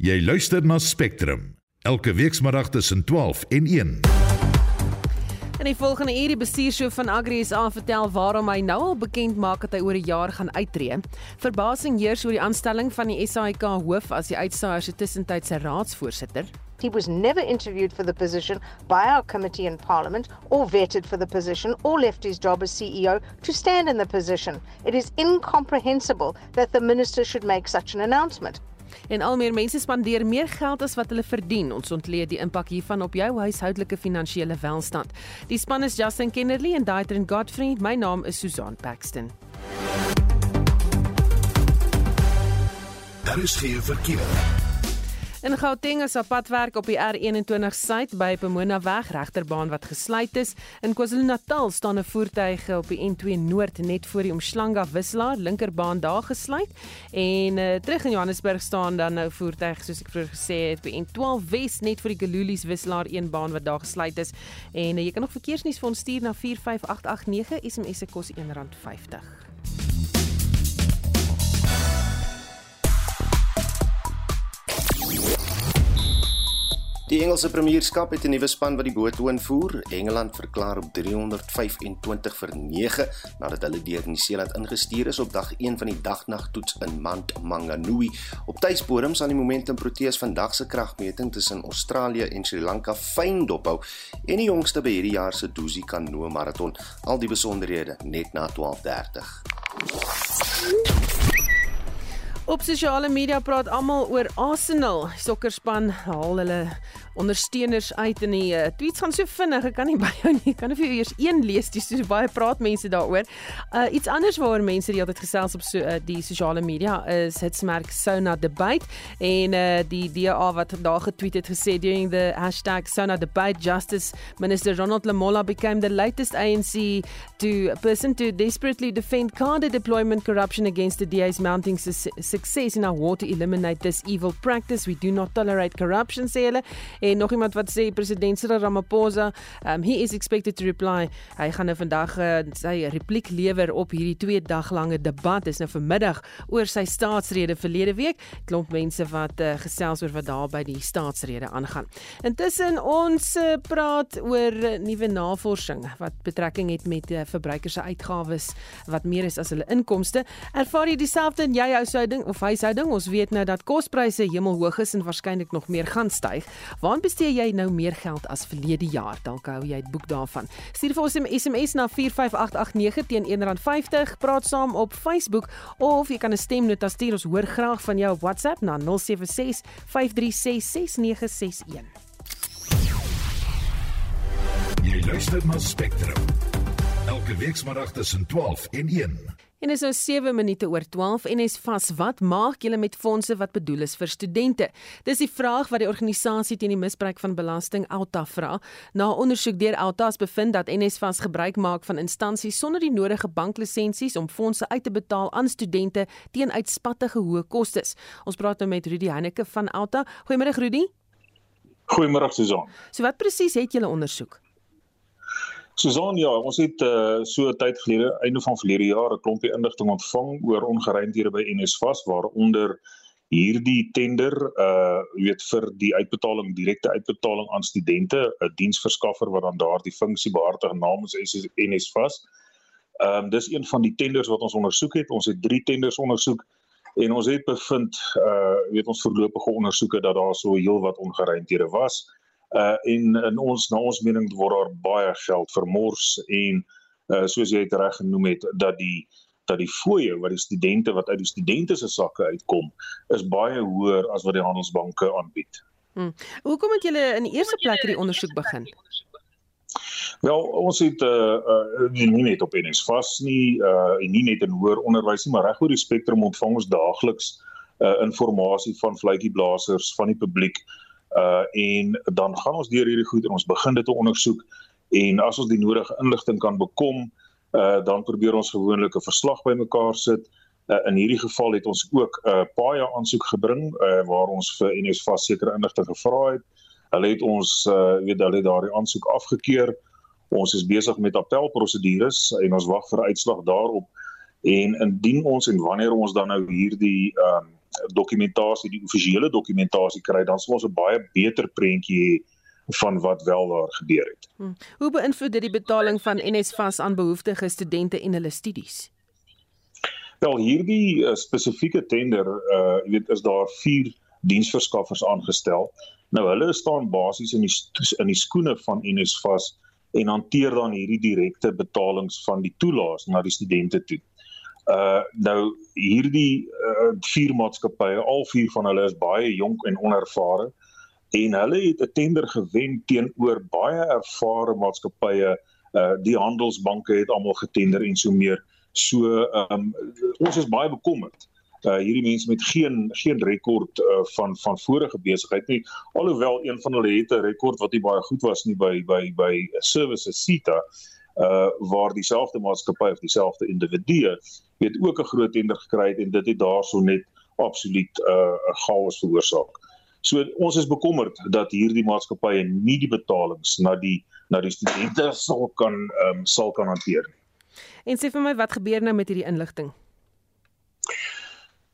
Jy luister na Spectrum elke weekmiddag tussen 12 en 1. In die volgende uur die bestuurshoof van Agri SA vertel waarom hy nou al bekend maak dat hy oor 'n jaar gaan uittreë. Verbasing heers oor die aanstelling van die SAIK hoof as die uitsaaier se tussentydse raadsvoorsitter. He was never interviewed for the position by our committee in Parliament or vetted for the position or left his job as CEO to stand in the position. It is incomprehensible that the minister should make such an announcement. En al meer mense spandeer meer geld as wat hulle verdien. Ons ontleed die impak hiervan op jou huishoudelike finansiële welstand. Die span is Justin Kennerly en Daitrin Godfrey. My naam is Susan Paxton. Daar is geen verkeer. In Gauteng is padwerk op die R21 suid by Pomona weg regterbaan wat gesluit is. In KwaZulu-Natal staan 'n voertuig op die N2 Noord net voor die Umhlanga wisselaar, linkerbaan daar gesluit. En uh, terug in Johannesburg staan dan nou voertuig soos ek vroeër gesê het die N12 Wes net voor die Galulies wisselaar een baan wat daar gesluit is. En uh, jy kan nog verkeersnuus vir ons stuur na 45889 SMS se kos R1.50. Die Engelse Premierskap het 'n nuwe span wat die boot invoer. Engeland verklaar op 325 vir 9 nadat hulle deur Nieu-Seeland ingestuur is op dag 1 van die dagnagtoets in Mount Maunganui. Op tuisbodem sal die Momentum Proteas vandag se kragmeting tussen Australië en Sri Lanka fyn dophou en die jongste by hierdie jaar se Dusi Kanoe Marathon. Al die besonderhede net na 12:30. Op sosiale media praat almal oor Arsenal. Sokkerspan haal hulle ondersteuners uit in die uh, tweets gaan so vinnig. Ek kan nie by jou nie. Ek kan vir jou eers een lees. Dis so baie praat mense daaroor. Uh iets anders waaroor mense die altyd gesels op so uh, die sosiale media is hitsmerk Sona debate en uh die DA wat daar getweet het gesê during the #SonaDebate Justice Minister Ronald Lamola became the latest ANC to person to desperately defend carded deployment corruption against the DA's mounting su success in our war to eliminate this evil practice. We do not tolerate corruption sê hulle En nog iemand wat sê president Cyril Ramaphosa, um, he is expected to reply. Hy gaan nou vandag uh, sy repliek lewer op hierdie 2 dag lange debat. Dis nou vanmiddag oor sy staatsrede verlede week. Klomp mense wat uh, gesels oor wat daar by die staatsrede aangaan. Intussen ons uh, praat oor uh, nuwe navorsing wat betrekking het met uh, verbruikers se uitgawes wat meer is as hulle inkomste. Ervaar jy dieselfde in jou huishouding of huishouding? Ons weet nou dat kospryse hemelhoog is en waarskynlik nog meer gaan styg. Waar bestee jy nou meer geld as verlede jaar? Dalk hou jy 'n boek daarvan. Stuur vir ons 'n SMS na 45889 teen R1.50. Praat saam op Facebook of jy kan 'n stemnota stuur. Ons hoor graag van jou op WhatsApp na 076 536 6961. Jy luister na Spectrum. Elke weekmiddag tussen 12 en 1. En is nou 7 minute oor 12 en is vas wat maak julle met fondse wat bedoel is vir studente? Dis die vraag wat die organisasie teen die misbruik van belasting Alta vra. Na ondersoek deur Alta's bevind dat NSFAS gebruik maak van instansies sonder die nodige banklisensies om fondse uit te betaal aan studente teen uitspattige hoë kostes. Ons praat nou met Rudy Heineke van Alta. Goeiemôre Rudy. Goeiemôre Susan. So wat presies het julle ondersoek? Susan, ja, ons het uh, so 'n tyd gelede, einde van verlede jaar, 'n klompie inligting ontvang oor ongeruimthede by NSFAS waaronder hierdie tender uh weet vir die uitbetaling direkte uitbetaling aan studente 'n diensverskaffer wat dan daardie funksie behartig namens NSFAS. Ehm um, dis een van die tenders wat ons ondersoek het. Ons het 3 tenders ondersoek en ons het bevind uh weet ons voorlopige ondersoeke dat daar so heelwat ongeruimthede was uh en in ons na ons mening word daar baie geld vermors en uh soos jy dit reg genoem het dat die dat die fooie wat die studente wat uit die studente se sakke uitkom is baie hoër as wat die handelsbanke aanbied. Hmm. Hoekom het julle in die eerste plek hierdie ondersoek begin? Wel, ons het uh, uh nie net op NS vas nie, uh en nie net in hoër onderwys nie, maar reg oor die spektrum ontvang ons daagliks uh inligting van vletjieblassers van die publiek uh en dan gaan ons deur hierdie goed en ons begin dit te ondersoek en as ons die nodige inligting kan bekom uh dan probeer ons gewoonlik 'n verslag bymekaar sit. Uh, in hierdie geval het ons ook 'n uh, paia aansoek gebring uh waar ons vir NSFAS sekere inligting gevra het. Hulle het ons uh weet hulle het daardie aansoek afgekeur ons is besig met appelprosedures en ons wag vir uitslag daarop. En indien ons en wanneer ons dan nou hierdie uh, dokumentasie, die offisiële dokumentasie kry, dan sal ons 'n baie beter prentjie hê van wat wel daar gebeur het. Hmm. Hoe beïnvloed dit die betaling van NSFAS aan behoeftige studente en hulle studies? Wel hierdie uh, spesifieke tender, uh jy weet is daar 4 diensverskaffers aangestel. Nou hulle staan basies in die in die skoene van NSFAS en hanteer dan hierdie direkte betalings van die toelaas na die studente toe. Uh nou hierdie uh, vier maatskappye, al vier van hulle is baie jonk en onervare en hulle het 'n tender gewen teenoor baie ervare maatskappye. Uh die handelsbanke het almal getender en so meer. So um ons is baie bekommerd uh hierdie mense met geen geen rekord uh van van vorige besigheid nie alhoewel een van hulle het 'n rekord wat nie baie goed was nie by by by services Sita uh waar dieselfde maatskappy of dieselfde individu het ook 'n groot tender gekry het en dit het daarso net absoluut 'n uh, chaos veroorsaak. So ons is bekommerd dat hierdie maatskappye nie die betalings na die na die studente sal kan ehm um, sal kan hanteer nie. En sê vir my wat gebeur nou met hierdie inligting?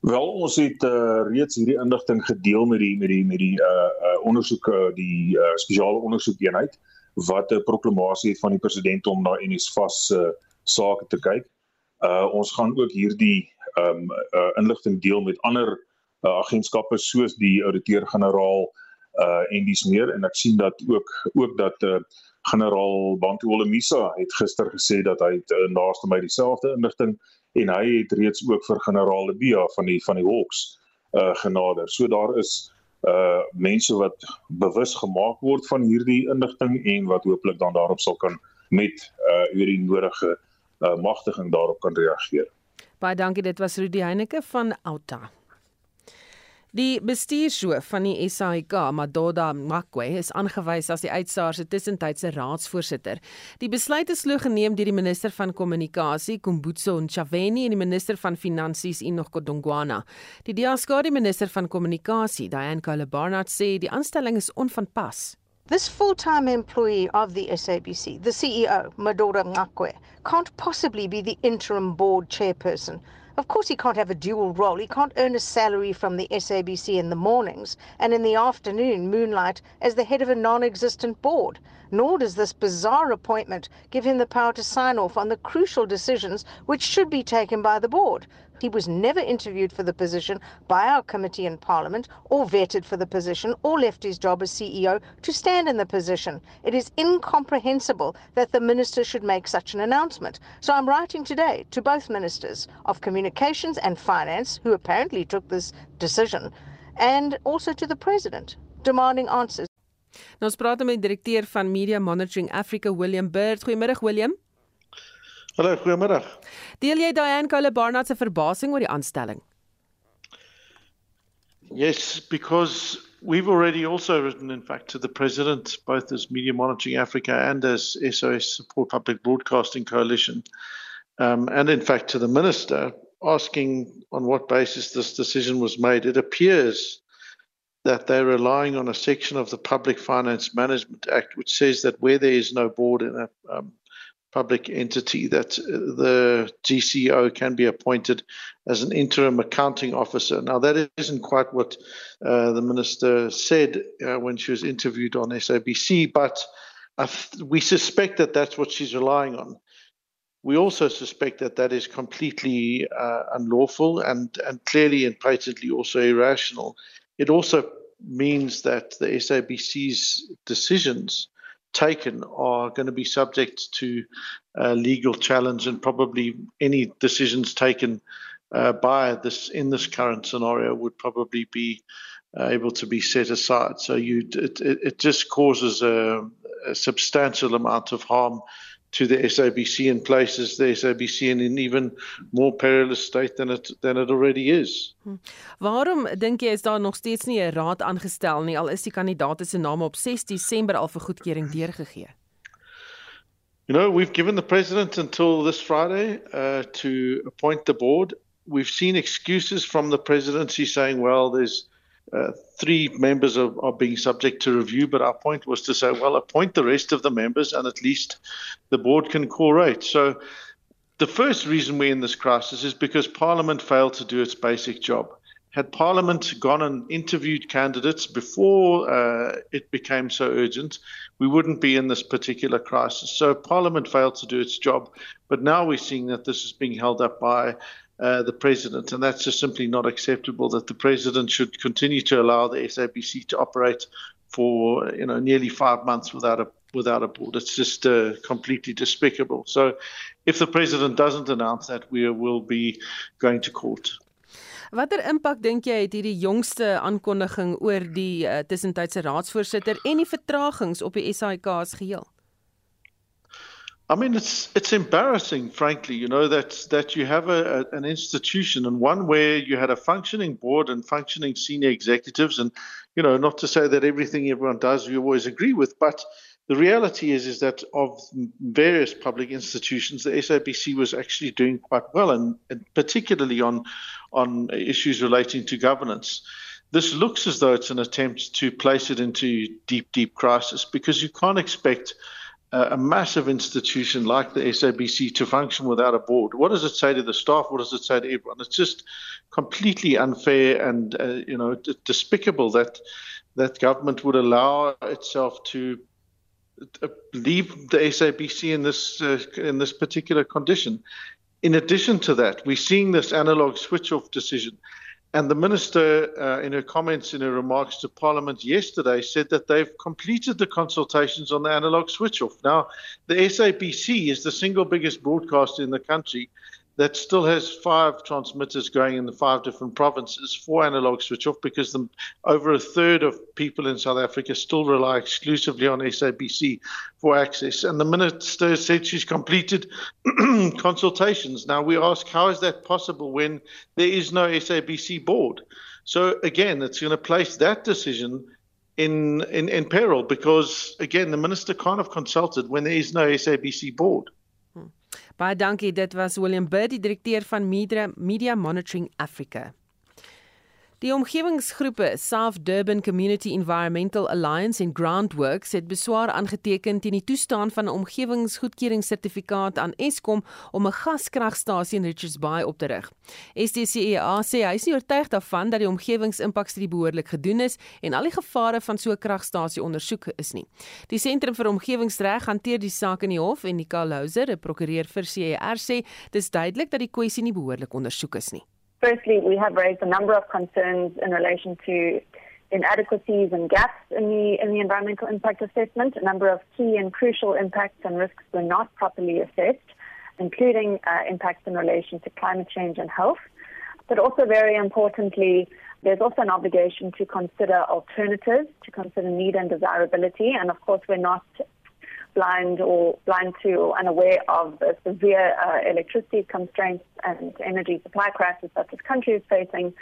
Wel ons het uh, reeds hierdie inligting gedeel met die met die met die uh, uh ondersoeke die uh, spesiale ondersoekeenheid wat 'n proklamasie van die president om na NSFAS se uh, sake te kyk. Uh ons gaan ook hierdie um uh, inligting deel met ander uh, agentskappe soos die ouditeur-generaal uh en dis meer en ek sien dat ook ook dat uh generaal Bantu Olemisa het gister gesê dat hy het, uh, naaste my dieselfde inligting en hy het reeds ook vir generaal Lebia van die van die Hawks uh genader. So daar is uh mense wat bewus gemaak word van hierdie inligting en wat hooplik dan daarop sal kan met uh oor die nodige uh magtiging daarop kan reageer. Baie dankie dit was Rudy Heineke van Outa. Die bestuurshoof van die SAIK, Madoda Makwe, is aangewys as die uitsaar se tussentydse raadsvoorsitter. Die besluit is glo geneem deur die minister van kommunikasie, Kumbutso Ntshavheni en die minister van finansies, Enoch Godongwana. Die Diaskari minister van kommunikasie, Diane Kalabarnat, sê die aanstelling is onvanpas. This full-time employee of the SABC, the CEO, Madoda Makwe, can't possibly be the interim board chairperson. Of course, he can't have a dual role. He can't earn a salary from the SABC in the mornings and in the afternoon moonlight as the head of a non existent board. Nor does this bizarre appointment give him the power to sign off on the crucial decisions which should be taken by the board. He was never interviewed for the position by our committee in Parliament or vetted for the position or left his job as CEO to stand in the position. It is incomprehensible that the minister should make such an announcement. So I'm writing today to both ministers of communications and finance, who apparently took this decision, and also to the president, demanding answers. Nou ons praat met direkteur van Media Monitoring Africa William Bird. Goeiemôre William. Hallo, goeiemôre. Deel jy Diane Cole Barnard se verbasing oor die aanstelling? Yes, because we've already also written in fact to the president both as Media Monitoring Africa and as SOS Support Public Broadcasting Coalition um, and in fact to the minister asking on what basis this decision was made. It appears that they're relying on a section of the Public Finance Management Act which says that where there is no board in a um, public entity that uh, the GCO can be appointed as an interim accounting officer. Now, that isn't quite what uh, the minister said uh, when she was interviewed on SABC, but we suspect that that's what she's relying on. We also suspect that that is completely uh, unlawful and, and clearly and patently also irrational. It also means that the SABC's decisions taken are going to be subject to uh, legal challenge and probably any decisions taken uh, by this in this current scenario would probably be uh, able to be set aside. So you it, it just causes a, a substantial amount of harm to the SABC and places the SABC in an even more perilous state than it than it already is. Hm. Waarom dink jy is daar nog steeds nie 'n raad aangestel nie al is die kandidaate se name op 6 Desember al vir goedkeuring deurgegee? You know, we've given the president until this Friday uh, to appoint the board. We've seen excuses from the presidency saying, well, there's uh, three members are, are, being subject to review, but our point was to say, well, appoint the rest of the members and at least the board can co-rate. So the first reason we're in this crisis is because Parliament failed to do its basic job. had Parliament gone and interviewed candidates before uh, it became so urgent, we wouldn't be in this particular crisis. So Parliament failed to do its job, but now we're seeing that this is being held up by uh, the president, and that's just simply not acceptable. That the president should continue to allow the SABC to operate for you know nearly five months without a without a board. It's just uh, completely despicable. So, if the president doesn't announce that, we will be going to court. Watter impak dink jy het hierdie jongste aankondiging oor die uh, tussentydse raadsvoorsitter en die vertragings op die SAIK as geheel? I mean, it's it's embarrassing, frankly. You know that that you have a, a, an institution and one where you had a functioning board and functioning senior executives, and you know, not to say that everything everyone does you always agree with, but the reality is is that of various public institutions, the SABC was actually doing quite well, and, and particularly on on issues relating to governance. This looks as though it's an attempt to place it into deep, deep crisis because you can't expect uh, a massive institution like the SABC to function without a board. What does it say to the staff? What does it say to everyone? It's just completely unfair and uh, you know despicable that that government would allow itself to leave the SABC in this uh, in this particular condition. In addition to that, we're seeing this analog switch off decision. And the minister, uh, in her comments, in her remarks to Parliament yesterday, said that they've completed the consultations on the analog switch off. Now, the SABC is the single biggest broadcaster in the country, that still has five transmitters going in the five different provinces four analog switch off because the, over a third of people in South Africa still rely exclusively on SABC for access. And the minister said she's completed consultations. Now we ask, how is that possible when there is no SABC board? So again, it's going to place that decision in, in, in peril because, again, the minister can't have consulted when there is no SABC board. Baie dankie. Dit was William Bird, die direkteur van Media Media Monitoring Africa. Die omgewingsgroepe South Durban Community Environmental Alliance en Groundworks het beswaar aangeteken teen die toestaan van 'n omgewingsgoedkeringssertifikaat aan Eskom om 'n gaskragstasie in Richards Bay op te rig. STCEA sê hy is nie oortuig daarvan dat die omgewingsimpakstudie behoorlik gedoen is en al die gevare van so 'n kragstasie ondersoek is nie. Die Sentrum vir Omgewingsreg hanteer die saak in die hof en Nicole Louser, 'n prokureur vir CER sê dis duidelik dat die kwessie nie behoorlik ondersoek is nie. Firstly, we have raised a number of concerns in relation to inadequacies and gaps in the in the environmental impact assessment. A number of key and crucial impacts and risks were not properly assessed, including uh, impacts in relation to climate change and health. But also, very importantly, there's also an obligation to consider alternatives, to consider need and desirability. And of course, we're not blind or blind to or unaware of the severe uh, electricity constraints and energy supply crisis that this country is facing.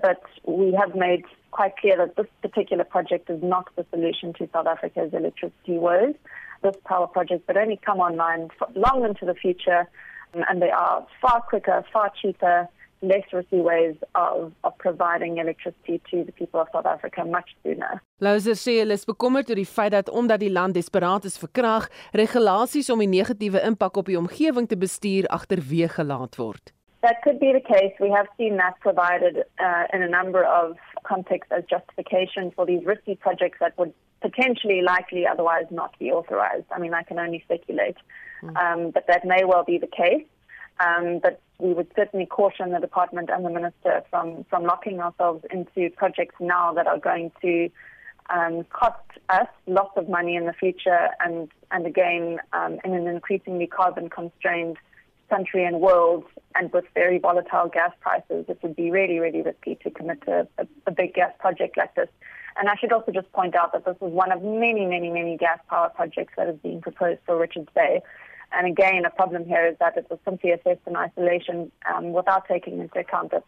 But we have made quite clear that this particular project is not the solution to South Africa's electricity woes. This power project would only come online long into the future, and they are far quicker, far cheaper, less risky ways of, of providing electricity to the people of South Africa much sooner. Louser sê hulle is bekommerd oor die feit dat omdat die land desperaat is vir krag, regulasies om die negatiewe impak op die omgewing te bestuur agterweë gelaat word. That could be the case. We have seen that provided uh, in a number of contexts as justification for these risky projects that would potentially likely otherwise not be authorized. I mean, I can only speculate, mm. um, but that may well be the case. Um, but we would certainly caution the department and the minister from, from locking ourselves into projects now that are going to um, cost us lots of money in the future and, and again, um, in an increasingly carbon constrained country and world and with very volatile gas prices, it would be really, really risky to commit to a, a big gas project like this. And I should also just point out that this is one of many, many, many gas power projects that is being proposed for Richards Bay. And again, a problem here is that it was simply assessed in isolation um, without taking into account that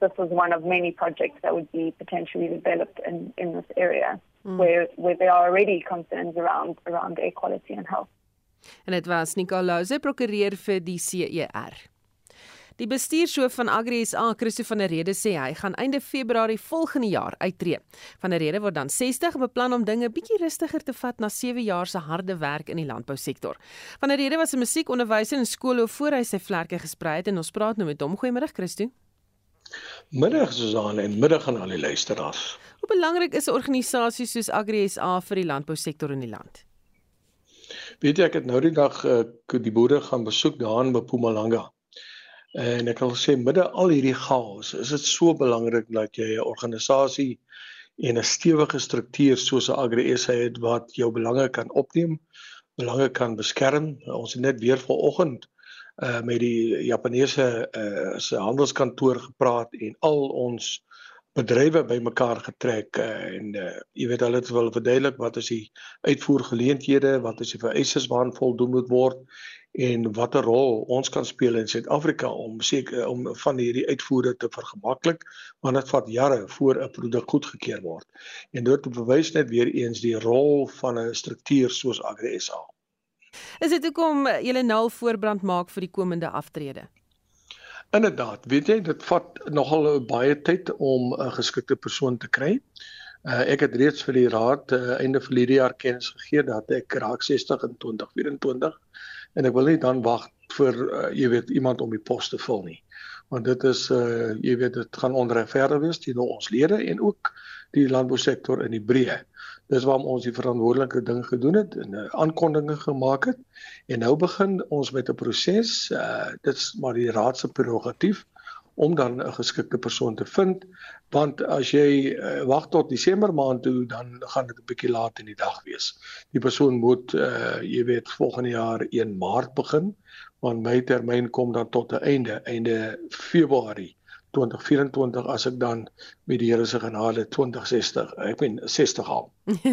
this was one of many projects that would be potentially developed in, in this area mm. where, where there are already concerns around, around air quality and health. En dit was Nicolaus, prokureur vir die CER. Die bestuurshoof van Agri SA, Christo van der Rede sê hy gaan einde Februarie volgende jaar uittreë. Van der Rede word dan 60 en beplan om dinge bietjie rustiger te vat na 7 jaar se harde werk in die landbousektor. Van der Rede was 'n musiekonderwyser in skole voor hy sy vlerke gesprei het en ons praat nou met hom. Goeiemôre Christo. Middag Susan en middag aan al die luisteraars. Hoe belangrik is 'n organisasie soos Agri SA vir die landbousektor in die land? Weet jy ek het nou die dag uh, die boere gaan besoek daar in Mpumalanga. En ek wil sê midde al hierdie chaos, is dit so belangrik dat jy 'n organisasie en 'n stewige struktuur soos 'n Agri SA het wat jou belange kan opneem, belange kan beskerm. Ons het net weer vanoggend uh met die Japaneese uh se handelskantoor gepraat en al ons bedrywe bymekaar getrek uh, en uh, jy weet hulle het wel verduidelik wat is die uitvoergeleenthede, wat is die vereistes waaraan voldoen moet word en watter rol ons kan speel in Suid-Afrika om seker om van hierdie uitvoere te vergemaklik want dit vat jare voor 'n produk goedgekeur word. En dit bewys net weer eens die rol van 'n struktuur soos Agri SA. Is dit hoekom julle nou voorbrand maak vir die komende aftrede? Inderdaad, weet jy, dit vat nogal baie tyd om 'n geskikte persoon te kry. Uh, ek het reeds vir die raad uh, einde verlede jaar kennis gegee dat ek raak 60 in 2024 en ek wil nie dan wag vir uh, jy weet iemand om die pos te vul nie want dit is uh jy weet dit gaan onregverdig wees teenoor ons lede en ook die landbousektor in die breë. Dis waarom ons die verantwoordelike ding gedoen het en 'n aankondiging gemaak het en nou begin ons met 'n proses. Uh dit's maar die raad se prerogatief om dan 'n geskikte persoon te vind want as jy uh, wag tot Desember maand toe dan gaan dit 'n bietjie laat in die dag wees. Die persoon moet uh, jy weet volgende jaar 1 Maart begin want my termyn kom dan tot 'n einde einde Februarie 2024 as ek dan met die Here se genade 2060 ek ben 60 al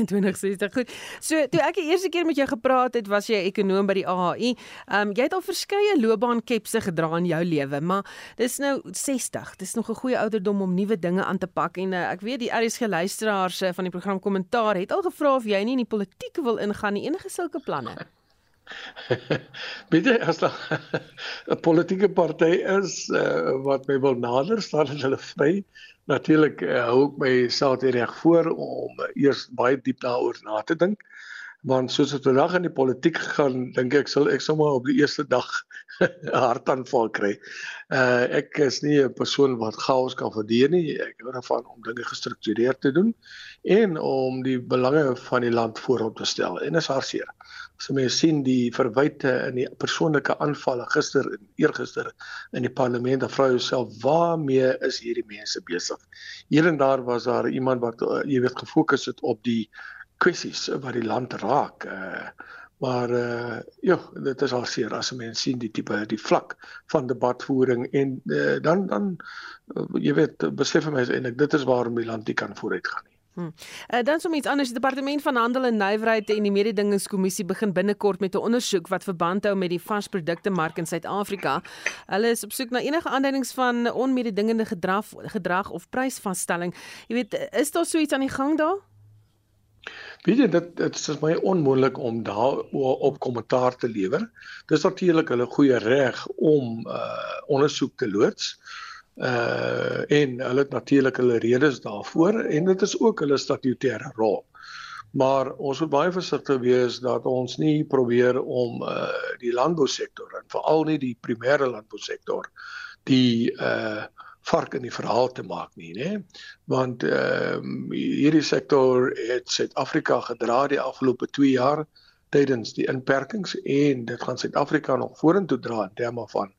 2060 goed. So toe ek die eerste keer met jou gepraat het, was jy ekonom by die AHI. Ehm um, jy het al verskeie loopbaankepse gedra in jou lewe, maar dis nou 60. Dis nog 'n goeie ouderdom om nuwe dinge aan te pak en uh, ek weet die RSG luisteraars uh, van die program kommentaar het al gevra of jy nie in die politiek wil ingaan nie. Enige sulke planne? Bitte as 'n politieke party is uh, wat my wil nader staan hulle vry. Natuurlik uh, hou ek myself reg voor om uh, eers baie diep daaroor na te dink. Want soos dit vandag in die politiek gaan, dink ek sal ek sommer op die eerste dag 'n hartaanval kry. Uh ek is nie 'n persoon wat chaos kan verdeer nie. Ek hou daarvan om dinge gestruktureerd te doen en om die belange van die land voorop te stel. En is hartseer. As mens sien die verwyte in die persoonlike aanvalle gister en eergister in die parlement, dan vra jy jouself, waarmee is hierdie mense besig? Hier en daar was daar iemand wat uh, jy weet gefokus het op die kwessies wat die land raak. Uh Maar uh ja, dit is al seer as 'n mens sien die tipe die vlak van debatvoering en uh, dan dan uh, jy weet besef mense eintlik dit is waarom die land nie kan vooruitgaan nie. Hmm. Uh, dan sommer iets anders, die departement van handel en nywerheid en die mededingingskommissie begin binnekort met 'n ondersoek wat verband hou met die varsprodukte mark in Suid-Afrika. Hulle is op soek na enige aanduidings van onmededingende gedrag gedrag of prysvasstelling. Jy weet, is daar so iets aan die gang daar? Weet jy dit dit is my onmoontlik om daar op kommentaar te lewer. Dis natuurlik hulle goeie reg om uh ondersoek te loods. Uh en hulle het natuurlik hulle redes daarvoor en dit is ook hulle statutêre rol. Maar ons moet baie versigtig wees dat ons nie probeer om uh die landbousektor en veral nie die primêre landbousektor die uh vark in die verhaal te maak nie, né? Want ehm um, hierdie sektor het Suid-Afrika gedra die afgelope 2 jaar tydens die inperkings en dit gaan Suid-Afrika nog vorentoe dra in terme van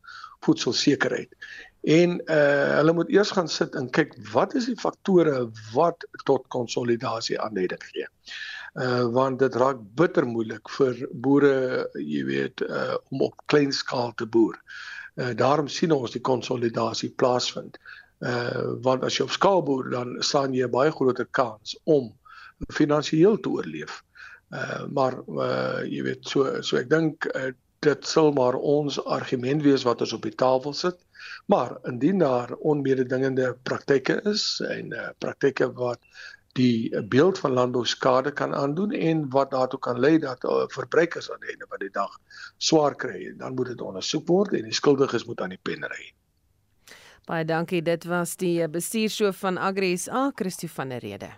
voedselsekerheid. En uh hulle moet eers gaan sit en kyk wat is die faktore wat tot konsolidasie aanleiding gee. Uh want dit raak bitter moeilik vir boere, jy weet, uh om op klein skaal te boer. Uh, daarom sien ons die konsolidasie plaasvind. Uh want as jy op skaal boer dan staan jy 'n baie groter kans om finansiëel te oorleef. Uh maar uh jy weet so so ek dink uh, dit sal maar ons argument wees wat ons op die tafel sit. Maar indien daar onmededingende praktyke is en uh praktyke wat die beeld van landbou skade kan aandoen en wat daartoe kan lei dat uh, verbruikers aan die einde van die dag swaar kry, dan moet dit ondersoek word en die skuldiges moet aan die pen ry. Baie dankie. Dit was die bestuurshoof van Agri SA, Christo van der Rede.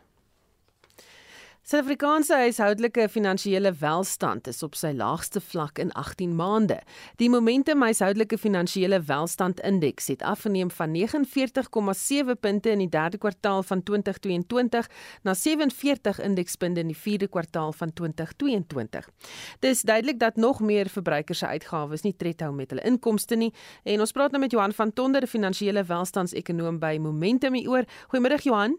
Suid-Afrikaanse huishoudelike finansiële welstand is op sy laagste vlak in 18 maande. Die Momentum huishoudelike finansiële welstand indeks het afgeneem van 49,7 punte in die derde kwartaal van 2022 na 47 indekspunte in die vierde kwartaal van 2022. Dis duidelik dat nog meer verbruikers se uitgawes nie tred hou met hulle inkomste nie en ons praat nou met Johan van Tonder, finansiële welstandsekonoom by Momentum hieroor. Goeiemôre Johan.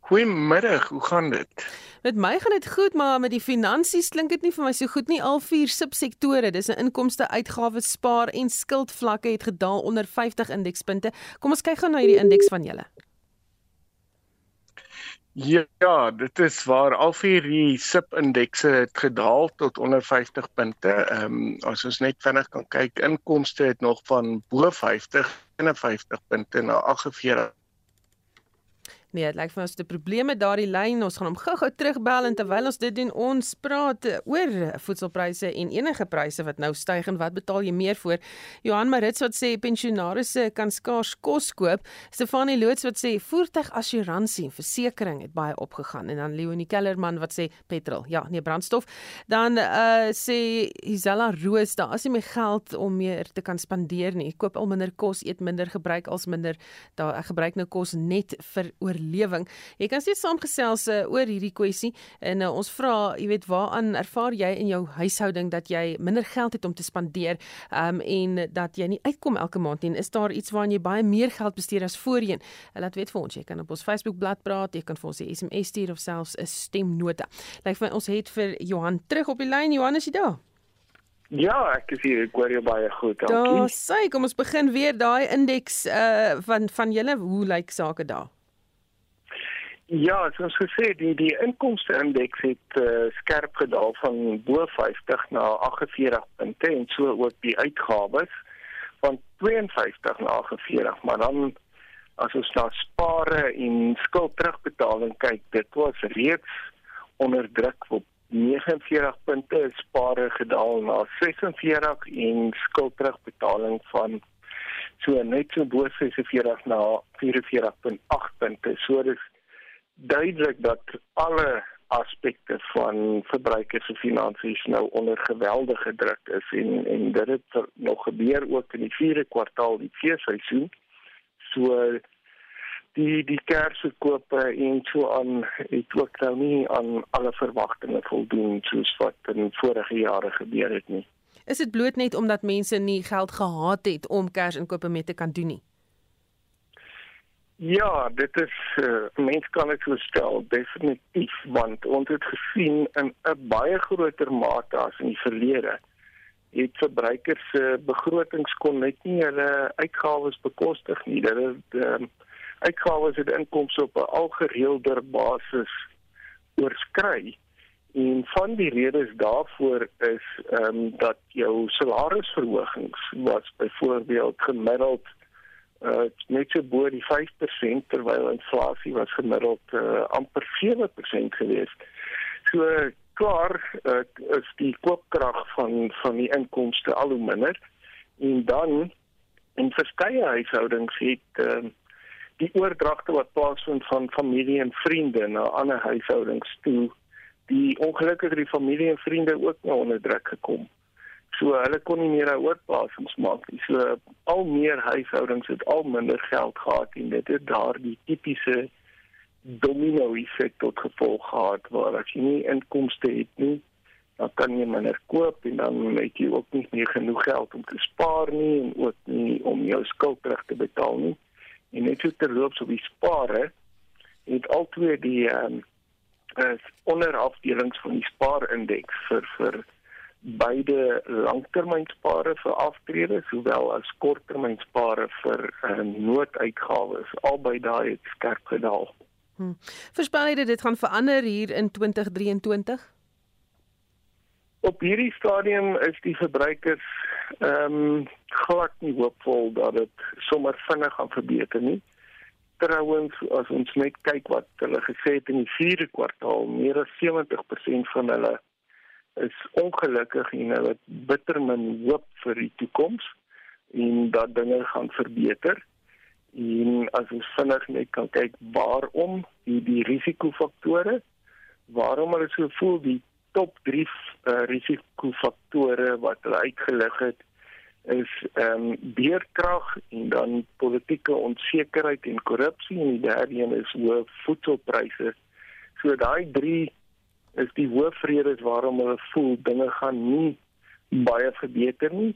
Goeiemiddag, hoe gaan dit? Met my gaan dit goed, maar met die finansies klink dit nie vir my so goed nie. Al vier subsektore, dis 'n inkomste, uitgawes, spaar en skuldvlakke het gedaal onder 50 indekspunte. Kom ons kyk gou na hierdie indeks van julle. Ja, dit is waar al vier die subindekse het gedaal tot onder 50 punte. Ehm um, as ons net vinnig kan kyk, inkomste het nog van bo 50 en 50 punte na 48 Nee, dit lyk vir ons 'n probleem met daardie lyn. Ons gaan hom gou-gou terugbel en terwyl ons dit doen, ons praat oor voedselpryse en enige pryse wat nou styg en wat betaal jy meer vir? Johan Marits wat sê pensionaarsse kan skaars kos koop. Stefanie Loots wat sê voertuigassuransie en versekerings het baie opgegaan en dan Leonie Kellerman wat sê petrol. Ja, nee, brandstof. Dan uh sê Isella Roos, daar is nie meer geld om meer te kan spandeer nie. Ek koop al minder kos, eet minder, gebruik als minder. Daar ek gebruik nou kos net vir oor oorlewing. Jy kan steeds saamgesels uh, oor hierdie kwessie en uh, ons vra, jy weet, waaraan ervaar jy in jou huishouding dat jy minder geld het om te spandeer um, en dat jy nie uitkom elke maand nie? Is daar iets waaraan jy baie meer geld bestee as voorheen? Uh, laat weet vir ons. Jy kan op ons Facebook bladsy praat, jy kan vir ons 'n SMS stuur of selfs 'n stemnota. Lyk vir my ons het vir Johan terug op die lyn. Johan, is jy daar? Ja, ek is hier. Ek hoor jou baie goed. Dankie. Sê, kom ons begin weer daai indeks uh van van julle, hoe lyk sake daar? Ja, soos gesê, die die inkomste indeks het uh, skerp gedaal van bo 50 na 48 punte en so ook die uitgawes van 52 na 48, maar dan as ons na spare en skuld terugbetaling kyk, dit was reeds onder druk op 49 punte, spare gedaal na 46 en skuld terugbetaling van so net so bo 46 na 44.8 punte. So dis duidelik dat alle aspekte van verbruikers se finansies nou onder geweldige druk is en en dit het nog gebeur ook in die vierde kwartaal die feesseisoen. So die die kersverkope en so aan het ook nou nie aan alle verwagtinge voldoen soos wat in vorige jare gebeur het nie. Is dit bloot net omdat mense nie geld gehad het om kersinkope mee te kan doen nie? Ja, dit is uh, mens kan dit voorstel definitief want ons het gesien in 'n baie groter mate as in die verlede het verbruikers se uh, begrotings kon net nie hulle uitgawes bekostig nie. Dit is uh, uitgawes het inkomste op 'n algereelder basis oorskry. En van die redes daarvoor is ehm um, dat jou salarisverhogings was byvoorbeeld gemiddeld uh net so bo die 5% terwyl inflasie was gemiddeld uh, amper 7% gewees. So klaar uh, is die koopkrag van van die inkomste al hoe minder en dan in verskeie huishoudings het uh, die oordragte wat plaasvind van familie en vriende na ander huishoudings toe die ongelukkig die familie en vriende ook nou onder druk gekom. So hulle kon nie meer oorplasings maak nie. So al meer huishoudings het al minder geld gehad en dit het daardie tipiese domino effek tot gevolg gehad waar as jy nie inkomste het nie, dan kan jy minder koop en dan het jy ook nie meer genoeg geld om te spaar nie en ook nie om jou skuld terug te betaal nie. En net so terloops op die spare het altyd die ehm um, onderafdelings van die spaarindeks vir vir beide langtermynspare vir aftrede sowel as korttermynspare vir uh, nooduitgawes albei daai het skerp gedaal. Hmm. Voorspel jy dit gaan verander hier in 2023? Op hierdie stadium is die verbruikers ehm um, glad nie hoopvol dat dit sommer vinnig gaan verbeter nie. Trouwens, as ons net kyk wat hulle gesê het in die 4de kwartaal, meer as 70% van hulle is ongelukkig en hulle het bitter min hoop vir die toekoms en dat dinge gaan verbeter. En as ons vinnig net kan kyk waarom die die risikofaktore waarom hulle so voel die top 3 uh, risikofaktore wat hulle uitgelig het is ehm um, beerkrag en dan politieke onsekerheid en korrupsie en die derde een is hoë voedselpryse. So daai drie is die hoofredes waarom hulle voel dinge gaan nie baie verbeter nie.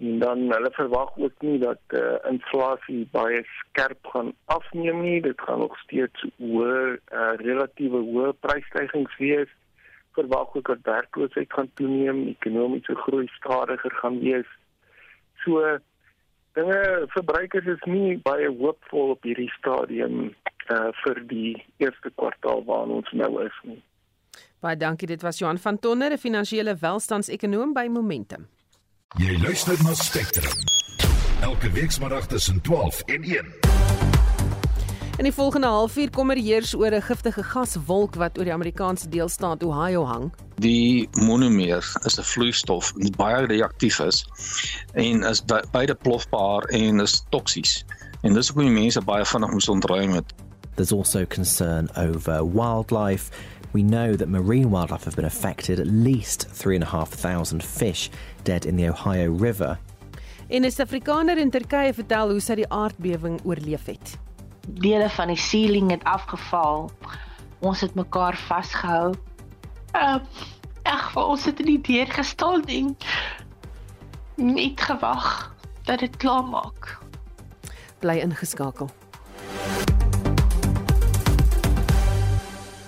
En dan hulle verwag ook nie dat uh, inflasie baie skerp gaan afneem nie. Dit gaan nog steeds hoë uh, relatiewe hoë prysstygings wees. Verwag ook dat werkloosheid gaan toeneem ekonomiese groei stadiger gaan wees. So dinge verbruikers is nie baie hoopvol op hierdie stadium uh, vir die eerste kwartaal waarin ons nou is nie Baie dankie dit was Johan van Tonder 'n finansiële welstandsekonoom by Momentum Jy luister na Spectrum. Elke week saterdag tussen 12 en 1. In die volgende halfuur kom er heers oor 'n giftige gaswolk wat oor die Amerikaanse deelstaat Ohio hang. Die monomer is 'n vloeistof wat baie reaktief is en is beide plofbaar en is toksies. En dis hoekom die mense baie vinnig moet ontruim het. There's also concern over wildlife we know that marine wildlife have been affected, at least 3,500 fish dead in the Ohio River. En 'n Suid-Afrikaner in Turkye vertel hoe sy die aardbewing oorleef het. Dele van die ceiling het afgeval. Ons het mekaar vasgehou. Uh, ag, ons het in die deur gestaan en net gewag dat dit klaar maak. Bly ingeskakel.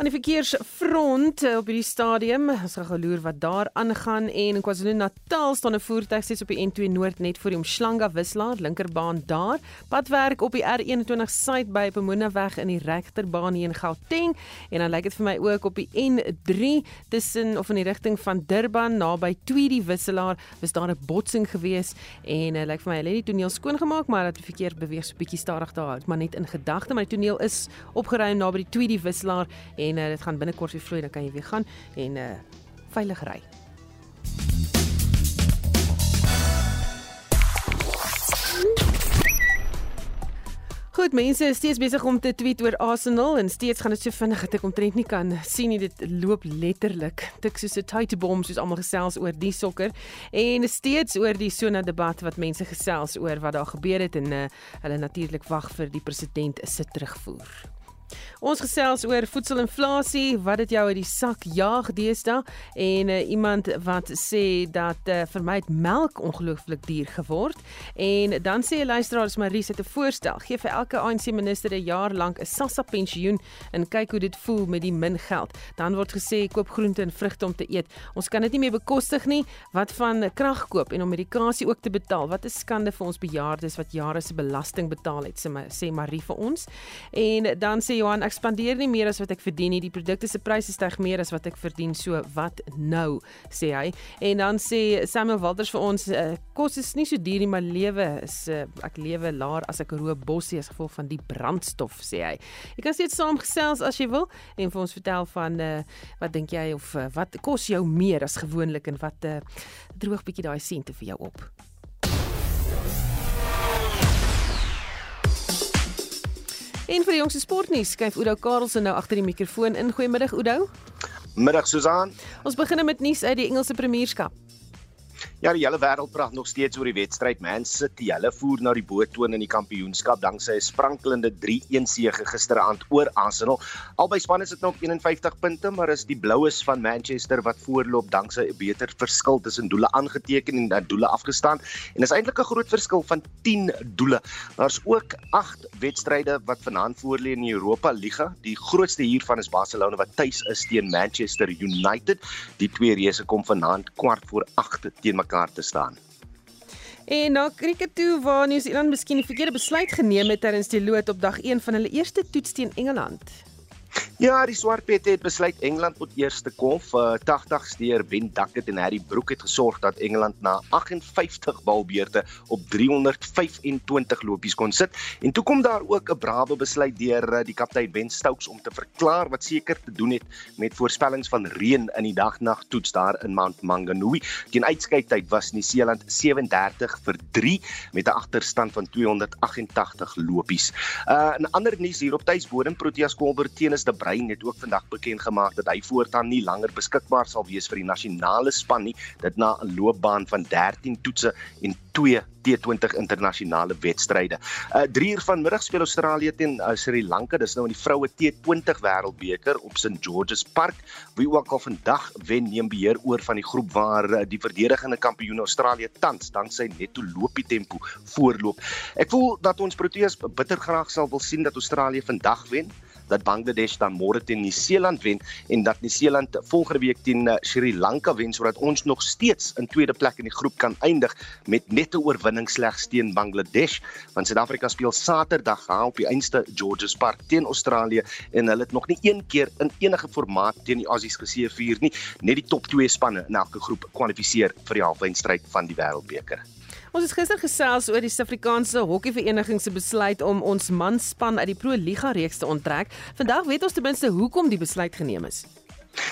Aan die verkeersfront eh, op hierdie stadium, ons gaan geloer wat daar aangaan en in KwaZulu-Natal staan 'n voertuig steeds op die N2 Noord net voor die Umhlanga wisselaar, linkerbaan daar. Padwerk op die R21 suid by Pemonaweg in die regterbaan hier in Gauteng. En dan lyk dit vir my ook op die N3 tussen of in die rigting van Durban naby Tweedy wisselaar was daar 'n botsing gewees. En dit uh, lyk vir my hulle het die toneel skoon gemaak maar dat die verkeer beweeg so bietjie stadig daar, maar net in gedagte, maar die toneel is opgeruim naby die Tweedy wisselaar en en uh, dit gaan binnekort weer vloei dan kan jy weer gaan en uh veilig ry. Goed, mense is steeds besig om te tweet oor Arsenal en steeds gaan dit so vinnig dat ek omtrent nie kan sien nie dit loop letterlik. Dit is so 'n tight bomb soos almal gesels oor die sokker en steeds oor die Sona debat wat mense gesels oor wat daar gebeur het en uh, hulle natuurlik wag vir die president se terugvoer. Ons gesels oor voedselinflasie, wat dit jou uit die sak jaag deesdae en uh, iemand wat sê dat uh, vir my het melk ongelooflik duur geword en dan sê 'n luisteraar is Marie het 'n voorstel, gee vir elke ANC minister 'n jaar lank 'n SASSA pensioen en kyk hoe dit voel met die min geld. Dan word gesê koop groente en vrugte om te eet. Ons kan dit nie meer bekostig nie. Wat van krag koop en om medikasie ook te betaal? Wat 'n skande vir ons bejaardes wat jare se belasting betaal het, sê Marie vir ons. En dan sê Johan ek spandeer nie meer as wat ek verdien nie. Die produkte se pryse styg meer as wat ek verdien. So wat nou, sê hy. En dan sê Samuel Walters vir ons, uh, kos is nie so duur nie, maar lewe is uh, ek lewe laer as ek roep bossie as gevolg van die brandstof, sê hy. Jy kan steeds saamgesels as jy wil en vir ons vertel van uh, wat dink jy of uh, wat kos jou meer as gewoonlik en wat uh, droog bietjie daai sente vir jou op. En vir die jongste sportnuus skuif Oudo Karelse nou agter die mikrofoon in. Goeiemiddag Oudo. Middag Susan. Ons begin met nuus uit die Engelse Premierskap. Ja, die hele wêreld praat nog steeds oor die wedstryd Man City. Hulle voer na die boottoon in die kampioenskap danksy 'n sprankelende 3-1 sege gisteraand oor Arsenal. Albei spanne sit nou op 51 punte, maar is die Bloues van Manchester wat voorloop danksy 'n beter verskil tussen doele aangeteken en dan doele afgestaan. En is eintlik 'n groot verskil van 10 doele. Daar's ook 8 wedstryde wat vanaand voorlê in die Europa Liga. Die grootste hiervan is Barcelona wat tuis is teen Manchester United. Die twee reëse kom vanaand kwart voor 8 teen mekaar te staan. En na cricket toe waar Nieu-Seeland miskien die verkeerde besluit geneem het terwyl die lood op dag 1 van hulle eerste toets teen Engeland. Ja, die Swartpette het besluit Engeland moet eers te kom. Uh, 80 steur Ben Duckett en Harry Brook het gesorg dat Engeland na 58 balbeurte op 325 lopies kon sit. En toe kom daar ook 'n brawe besluit deur uh, die kaptein Ben Stokes om te verklaar wat seker te doen het met voorspellings van reën in die dagnag toets daar in Mount Maunganui. Teen uitskyktyd was Nieu-Seeland 37 vir 3 met 'n agterstand van 288 lopies. Uh 'n ander nuus hier op tuisbodem Proteas Kolber teen is die Brein het ook vandag bekend gemaak dat hy voortaan nie langer beskikbaar sal wees vir die nasionale span nie, dit na 'n loopbaan van 13 toetse en 2 T20 internasionale wedstryde. Uh 3 uur vanmiddag speel Australië teen uh, Sri Lanka. Dis nou in die vroue T20 Wêreldbeker op St George's Park. Wie ook al vandag wen neem beheer oor van die groep waar uh, die verdedigende kampioen Australië tans danksy netto loopie tempo voorloop. Ek voel dat ons Proteas bitter graag sal wil sien dat Australië vandag wen dat Bangladesh dan môre teen Nieu-Seeland wen en dat Nieu-Seeland volgende week teen uh, Sri Lanka wen sodat ons nog steeds in tweede plek in die groep kan eindig met net 'n oorwinning slegs teen Bangladesh. Want Suid-Afrika speel Saterdag gaan op die einste George's Park teen Australië en hulle het nog nie een keer in enige formaat teen die Aussies geseëvier nie. Net die top 2 spanne in elke groep kwalifiseer vir die halfeindstryd van die Wêreldbeker Ons het gister gesels oor die Suid-Afrikaanse Hokkievereniging se besluit om ons manspan uit die Pro Liga reeks te onttrek. Vandag weet ons ten minste hoekom die besluit geneem is.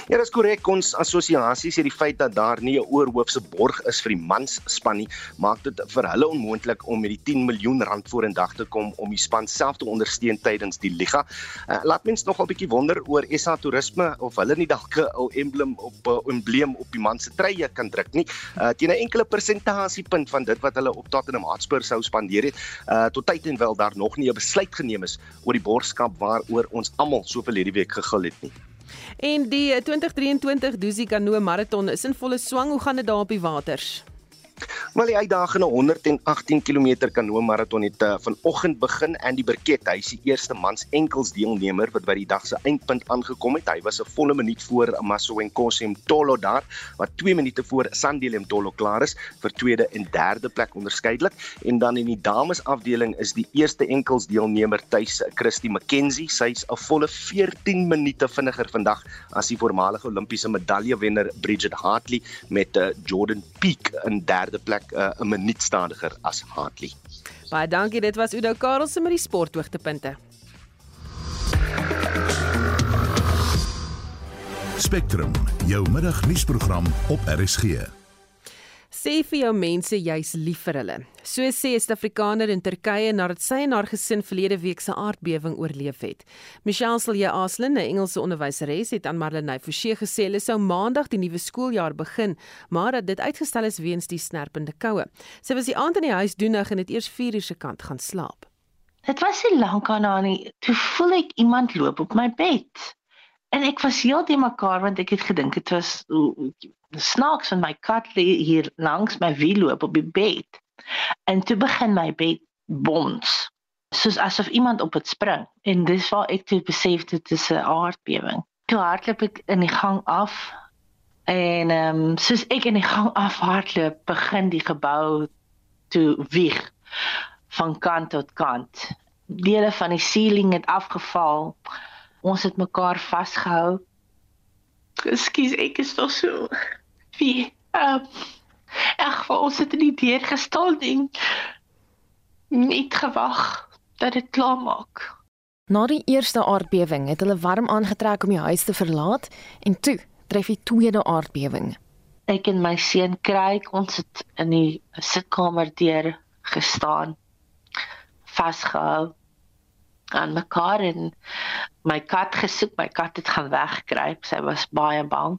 Ja, dis korrek. Ons assosiasie sê die feit dat daar nie 'n oorhoofse borg is vir die mansspan nie, maak dit vir hulle onmoontlik om met die 10 miljoen rand vorendag te kom om die span self te ondersteun tydens die liga. Uh, laat mens nogal 'n bietjie wonder oor SA Toerisme of hulle nie dalk 'n emblem op 'n uh, embleem op die man se treye kan druk nie. Uh, teen 'n enkele persentasiepunt van dit wat hulle op Tottenham Hotspur sou spandeer het, uh, tot tyd en wel daar nog nie 'n besluit geneem is oor die borgskap waaroor ons almal soveel hierdie week gegil het nie. En die 2023 Dusi Kanoe Marathon is in volle swang. Hoe gaan dit daar op die waters? Maar die uitdagende 118 km kanoe maraton het uh, vanoggend begin en die Burket, hy is die eerste mans enkels deelnemer wat by die dag se eindpunt aangekom het. Hy was 'n volle minuut voor Masowenkosi Mtolo daar, wat 2 minute voor Sandile Mtolo klaar is vir tweede en derde plek onderskeidelik. En dan in die dames afdeling is die eerste enkels deelnemer tuis Christy McKenzie. Sy's 'n volle 14 minute vinniger vandag as die voormalige Olimpiese medaljewenner Bridget Hartley met uh, Jordan Peak in derde derde plek uh, 'n uh, minuut stadiger as Hartley. Baie dankie, dit was Udo Karelse met die sporthoogtepunte. Spectrum, jou middagnuusprogram op RSG. Sê vir jou mense jy's lief vir hulle. So sê 'n Suid-Afrikaner in Turkye nadat sy en haar gesin verlede week se aardbewing oorleef het. Michelle Silje Aslin, 'n Engelse onderwyseres, het aan Marlenae Forsie gesê hulle sou maandag die nuwe skooljaar begin, maar dat dit uitgestel is weens die snerpende koue. Sy was die aand in die huis doenig en het eers 4 uur se kant gaan slaap. Dit was nie lank aan haar nie. Toe voel ek iemand loop op my bed. En ek was heeltemal mekaar want ek het gedink dit was snaaks en my kat lê hier langs my wiel loop op die bed. En toe begin my bed bons. Soos asof iemand op dit spring en dis waar ek toe besef dit is 'n aardbewing. Toe hardloop ek in die gang af en ehm um, soos ek in die gang af hardloop, begin die gebou toe wieg van kant tot kant. Dele van die ceiling het afgeval. Ons het mekaar vasgehou. Ekskuus, ek is tog so wie uh ag vir ons het nie deur gestaan en net gewag dat dit klaar maak. Na die eerste aardbewing het hulle warm aangetrek om die huis te verlaat en toe tref die tweede aardbewing. Ek en my seun kry ons het in die sitkamer deur gestaan vasgehou aan mekaar en my kat gesoek my kat het gaan wegkruip sy was baie bang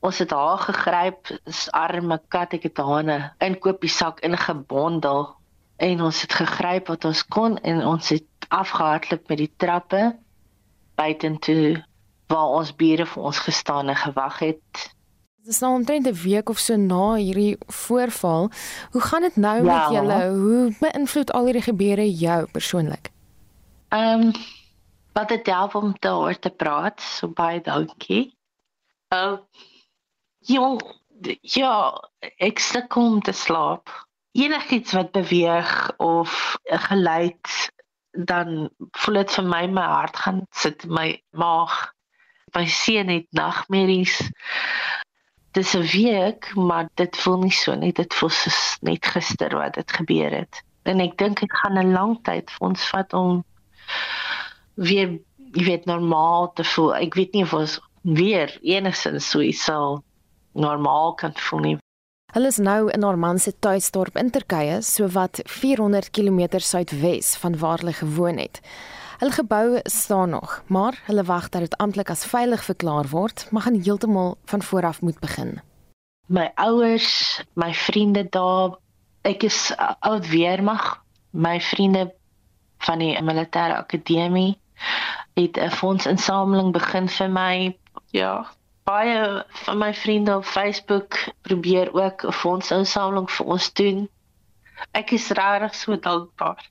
ons het haar gegryp, is arme kat, ek het haar in 'n inkopiesak ingebondel en ons het gegryp wat ons kon en ons het afgehardloop met die trappe buitentoe waar ons bure vir ons gestaan en gewag het. Dit is nou omtrent 'n week of so na hierdie voorval. Hoe gaan dit nou ja. met julle? Hoe beïnvloed al hierdie gebeure jou persoonlik? Ehm um, wat dit help om oor te praat, so baie dankie. Ehm uh, Ja, ja, ek sukkel om te slaap. Enigiets wat beweeg of 'n geluid dan voel dit vir my my hart gaan sit in my maag. My seun het nagmerries. Dis 'n week, maar dit voel nie so nie. Dit voel soos net gister wat dit gebeur het. En ek dink dit gaan 'n lang tyd vir ons vat om weer jy weet normaal te voel. Ek weet nie of ons weer enigsins so iets sal normaal kan voel nie. Hulle is nou in Norman se tuisdorp in Turkye, so wat 400 km suidwes van waar hulle gewoon het. Hulle gebou staan nog, maar hulle wag dat dit amptelik as veilig verklaar word, maar gaan heeltemal van voor af moet begin. My ouers, my vriende daar, ek is oud weermag, my vriende van die militêre akademie het 'n fondsinsameling begin vir my. Ja, baie van my vriende op Facebook probeer ook 'n fondsinsameling vir ons doen. Ek is regtig so dankbaar.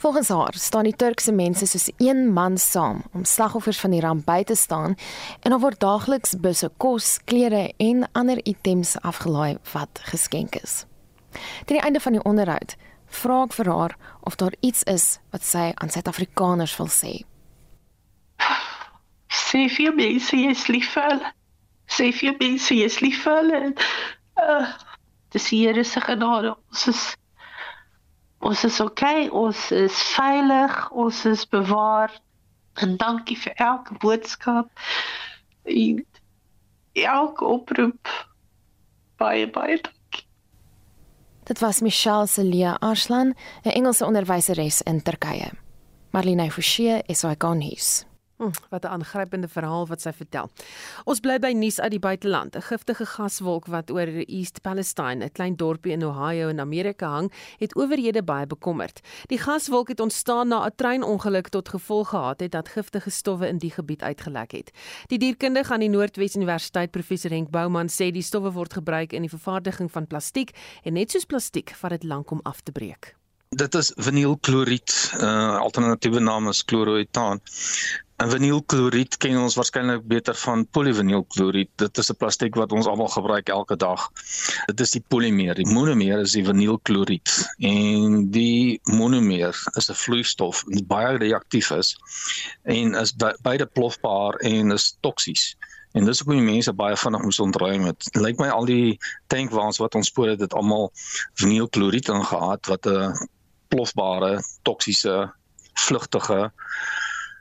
Volgens haar staan die Turkse mense soos een man saam om slagoffers van die ramp by te staan en daar word daagliks busse kos, klere en ander items afgelaai wat geskenk is. Teen die einde van die onderhoud vra ek vir haar of daar iets is wat sy aan Suid-Afrikaners wil sê. Sê vir my, sê jy is lief vir hulle sê vir mense jy is lief vir hulle. Uh, dis die Here se genade. Ons is ons is okay, ons is veilig, ons is bewaar. En dankie vir elke boodskap. En elke oproep. Baie dankie. Dit was Michelle Celia Arslan, 'n Engelse onderwyseres in Turkye. Marlene Forsie, SAK nuus. Hm, wat 'n aangrypende verhaal wat sy vertel. Ons bly by nuus uit die buiteland. 'n Giftige gaswolk wat oor East Palestine, 'n klein dorpie in Ohio in Amerika hang, het owerhede baie bekommerd. Die gaswolk het ontstaan na 'n treinongeluk tot gevolg gehad het dat giftige stowwe in die gebied uitgelek het. Die dierkundige aan die Noordwes Universiteit, professor Henk Bouman, sê die stowwe word gebruik in die vervaardiging van plastiek en net soos plastiek vat dit lank om af te breek. Dit is vinylkloried, 'n uh, alternatiewe naam is chloroethaan. En vinylkloried ken ons waarskynlik beter van polyvinylkloried. Dit is 'n plastiek wat ons almal gebruik elke dag. Dit is die polymeer. Die monomeer is die vinylkloried. En die monomeer is 'n vloeistof wat baie reaktief is en is beide plofbaar en is toksies. En dis hoekom die mense baie vinnig moes ontruim het. Lyk my al die tankwaans wat ons spoor het, dit almal vinylkloried ingehaat wat 'n plofbare, toksiese, vlugtige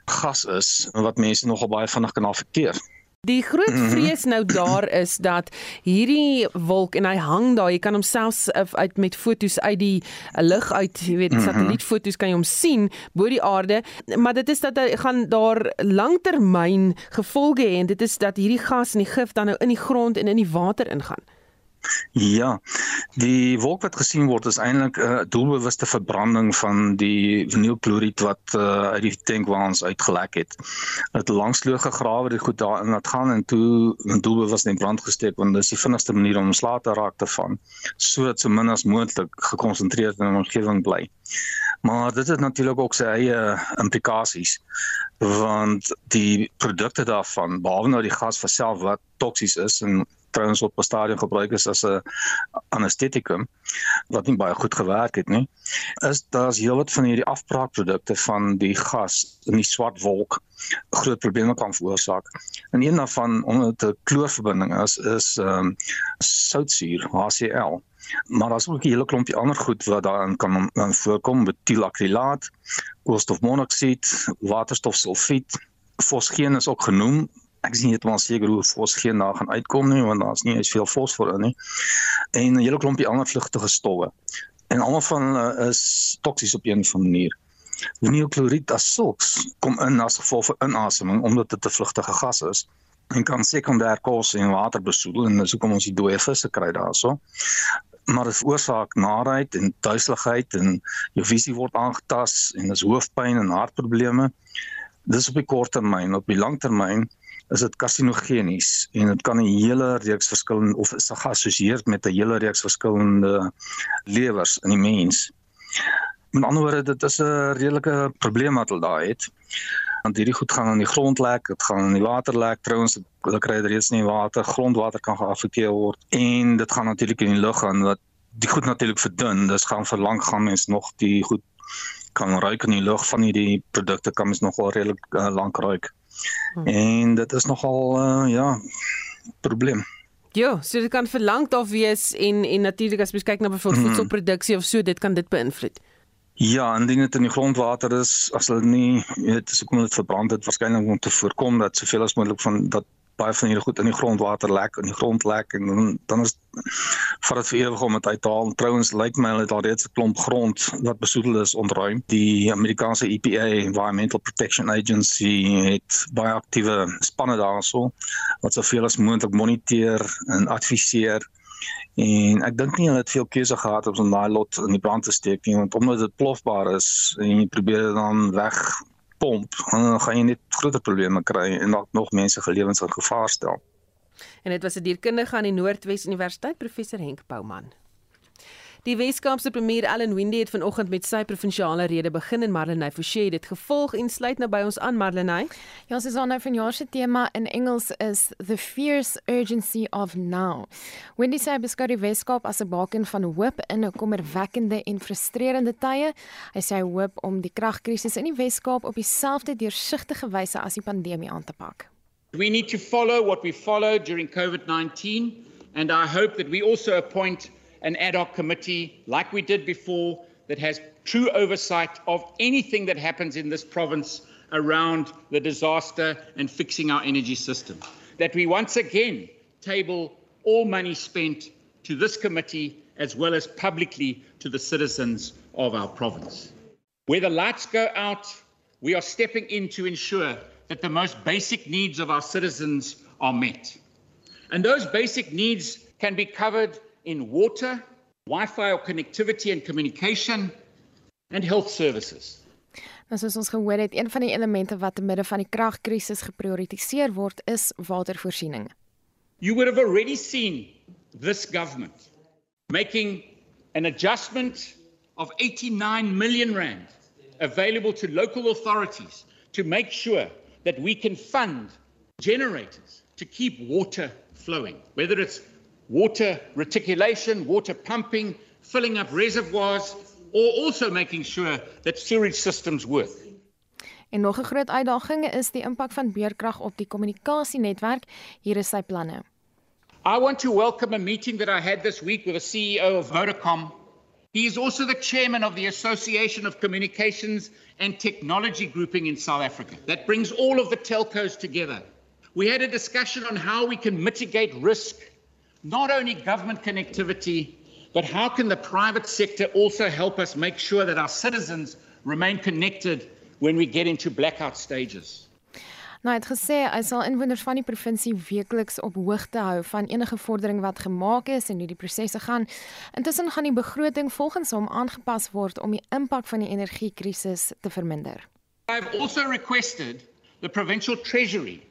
gas is wat mense nogal baie vinnig kan affekteer. Die groot mhm. vrees nou daar is dat hierdie wolk en hy hang daar, jy kan hom selfs uit met fotos uit die lug uit, jy weet, mhm. satellietfoto's kan jy hom sien bo die aarde, maar dit is dat hy gaan daar langtermyn gevolge hê en dit is dat hierdie gas en die gif dan nou in die grond en in die water ingaan. Ja. Die wolk wat gesien word is eintlik 'n uh, doelbewuste verbranding van die vinylkloried wat uh, uit die tankwaans uitgelek het. Dit langsloop gegrawe, dit goed daarin laat gaan en toe 'n doelbewus in brand gesteek want dit is die vinnigste manier om slaap te raak te van sodat so min as moontlik gekonsentreerd in 'n omgewing bly. Maar dit het natuurlik ook sy eie implikasies want die produkte daarvan behalwe nou die gas vir self wat toksies is en trouens op 'n stadium gebruik is as 'n anestetikum wat nie baie goed gewerk het nie. Is daar's heelwat van hierdie afbraakprodukte van die gas in die swart wolk groot probleme kan veroorsaak. En een daarvan omdat 'n kloorverbinding is is ehm um, soutsuur HCl. Maar daar's ook 'n hele klompie ander goed wat daarin kan dan voorkom, metielakrilaat, koolstofmonoksied, waterstofsulfiet, fosgeen is ook genoem ek is nie heeltemal seker hoe fosgeen daar gaan uitkom nie want daar's nie eens veel fosfor in nie. En 'n hele klompie ander vlugtige stowwe. En almal van hulle is toksies op een ander manier. Vinylkloried as sulks kom in as gevolg van inaseming omdat dit 'n vlugtige gas is en kan sekondêr kos en water besoedel en dis hoekom ons die dooie visse kry daarso. Maar dit veroorsaak naait en duiseligheid en jou visie word aangetas en dis hoofpyn en hartprobleme. Dis op die kort termyn, op die lang termyn is dit karsinogenies en dit kan 'n hele reeks verskillende of is geassosieer met 'n hele reeks verskillende lewers in die mens. Met ander woorde, dit is 'n redelike probleem wat hulle daar het. Want hierdie goed gaan in die grond lek, dit gaan in die water lek. Trouens, hulle kry dit reeds nie water, grondwater kan geaffekteer word en dit gaan natuurlik in die lug gaan wat die goed natuurlik verdun. Dis gaan vir lank gaan mens nog die goed kan ruik in die lug van hierdie produkte kan mens nogal redelik uh, lank ruik. Hmm. En dit is nogal uh, ja, probleem. Ja, so dit kan verlang daar wees en en natuurlik as jy kyk na byvoorbeeld hmm. voedselproduksie of so, dit kan dit beïnvloed. Ja, indien dit in die grondwater is, as hulle nie, jy weet, as kom dit verbrand het, waarskynlik om te voorkom dat soveel as moontlik van dat baie van hierdie goed in die grondwater lek in die grond lek en dan dan is vat dit vir ewig om dit uit te haal. Trouwens lyk my hulle het al reeds 'n klomp grond wat besoedel is ontruim. Die Amerikaanse EPA, Environmental Protection Agency, het baie aktiewe spanne daarso wat soveel as moontlik moniteer en adviseer. En ek dink nie hulle het veel keuse gehad om daai lot in die brand te steek nie want omdat dit plofbaar is en jy probeer dit dan weg pomp, dan gaan jy net groter probleme kry en dalk nog mense se lewens in gevaar stel. En dit was 'n dierkundige aan die Noordwes Universiteit, professor Henk Bouman. Die Weskaapse premier Allan Windey het vanoggend met sy provinsiale rede begin en Marlenae Forsie het dit gevolg en sluit nou by ons aan Marlenae. Ja, ons is aan nou vanjaar se tema in Engels is the fierce urgency of now. Windey sê beskou die Weskaap as 'n baken van hoop in 'n kommerwekkende en frustrerende tye. Hy sê hy hoop om die kragkrisis in die Weskaap op dieselfde deursigtige wyse as die pandemie aan te pak. We need to follow what we followed during COVID-19 and I hope that we also appoint an ad hoc committee like we did before that has true oversight of anything that happens in this province around the disaster and fixing our energy system. That we once again table all money spent to this committee as well as publicly to the citizens of our province. Where the lights go out, we are stepping in to ensure that the most basic needs of our citizens are met. And those basic needs can be covered in water, Wi Fi or connectivity and communication, and health services. Nou soos ons gehoor het, een van die elemente wat te midde van die kragkrisis geprioritiseer word, is watervoorsiening. You would have already seen this government making an adjustment of 89 million rand available to local authorities to make sure that we can fund generators to keep water flowing, whether it's water reticulation, water pumping, filling up reservoirs, or also making sure that sewage systems work. En nog 'n groot uitdaging is die impak van beerkrag op die kommunikasienetwerk. Hier is sy planne. I want to welcome a meeting that I had this week with the CEO of Vodacom. He is also the chairman of the Association of Communications and Technology Grouping in South Africa. That brings all of the telcos together. We had a discussion on how we can mitigate risk not only government connectivity, but how can the private sector also help us make sure that our citizens remain connected when we get into blackout stages? Nou het gesê hy sal inwoners van die provinsie weekliks op hoogte hou van enige vordering wat gemaak is en hoe die prosesse gaan. Intussen gaan die begroting volgens hom aangepas word om die impak van die energiekrisis te verminder. I've also requested the provincial treasury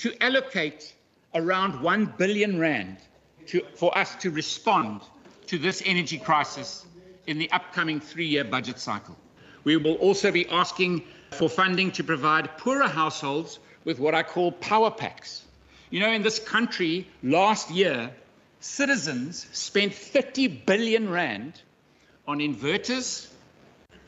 to allocate around 1 billion rand to, for us to respond to this energy crisis in the upcoming three year budget cycle. We will also be asking for funding to provide poorer households with what I call power packs. You know, in this country last year, citizens spent 30 billion rand on inverters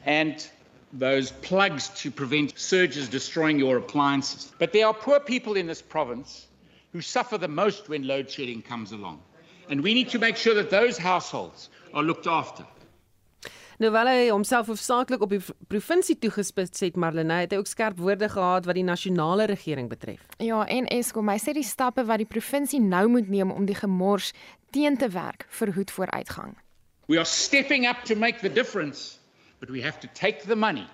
and those plugs to prevent surges destroying your appliances. But there are poor people in this province who suffer the most when load shedding comes along. And we need to make sure that those households are looked after. Nou wel hy homself hoofsaaklik op die provinsie toegespits het Marlene het hy ook skerp woorde gehad wat die nasionale regering betref. Ja, en Eskom, hy sê die stappe wat die provinsie nou moet neem om die gemors teen te werk verhoed vooruitgang. We are stepping up to make the difference, but we have to take the money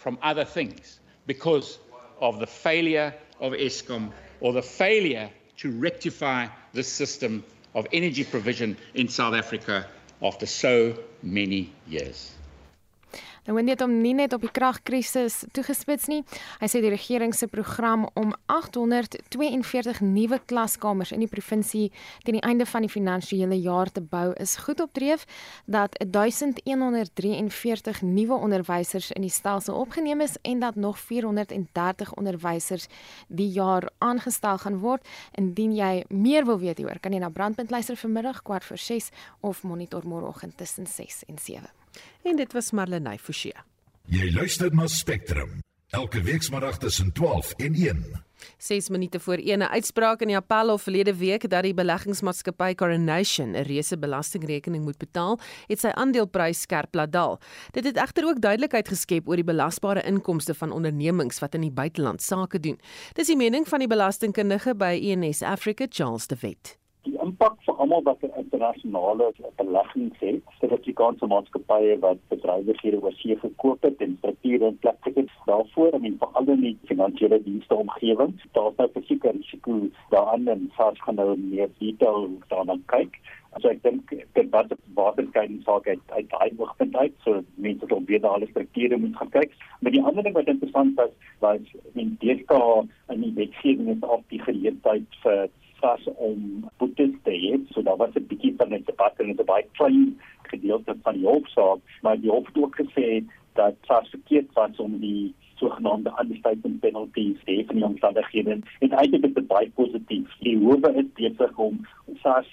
from other things because of the failure of Eskom or the failure to rectify the system of energy provision in South Africa after so many years. Nou wanneer dit hom nie net op die kragkrisis toegespits nie. Hy sê die regering se program om 842 nuwe klaskamers in die provinsie teen die einde van die finansiële jaar te bou is goed op dreef dat 1143 nuwe onderwysers in die stelsel opgeneem is en dat nog 430 onderwysers die jaar aangestel gaan word. Indien jy meer wil weet hieroor, kan jy na Brandpunt luister vanmiddag kwart voor 6 of monitor môreoggend tussen 6 en 7. En dit was Marlenae Forsie. Jy luister na Spectrum elke weekmiddag tussen 12 en 1. 6 minute voor 1 'n uitspraak in die Appelhof verlede week dat die beleggingsmaatskappy Coronation 'n reuse belastingrekening moet betaal, het sy aandeleprys skerp laat daal. Dit het egter ook duidelikheid geskep oor die belasbare inkomste van ondernemings wat in die buiteland sake doen. Dis die mening van die belastingkundige by ENS Africa, Charles de Wet die impak vir almal wat 'n internasionale beleggings het, Suid-Afrikaanse maatskappye wat bedrywighede oorsee gekoop het en strukture in plek gesit daarvoor, I mean veral in die finansiële dienste omgewing, daar's nou fisieke risiko daaraan en SARS gaan nou meer detail daarna kyk. So ek dink dit wat die waterskeiing saak uit uit daai oogpunt uit, so mense wat weer daai strukture moet gaan kyk. Maar die ander ding wat interessant is, was in DSK in die wetgewing is op die geleentheid vir vas om boetes te hê. So daar was 'n bietjie van 'n debat en 'n baie klein gedeelte van die hofsaak, maar die hof het ook gesê dat vas verkeerd was om die sogenaamde understatement penalties te hê van die omstandighede. En eintlik is dit baie positief. Die howe is besig om vas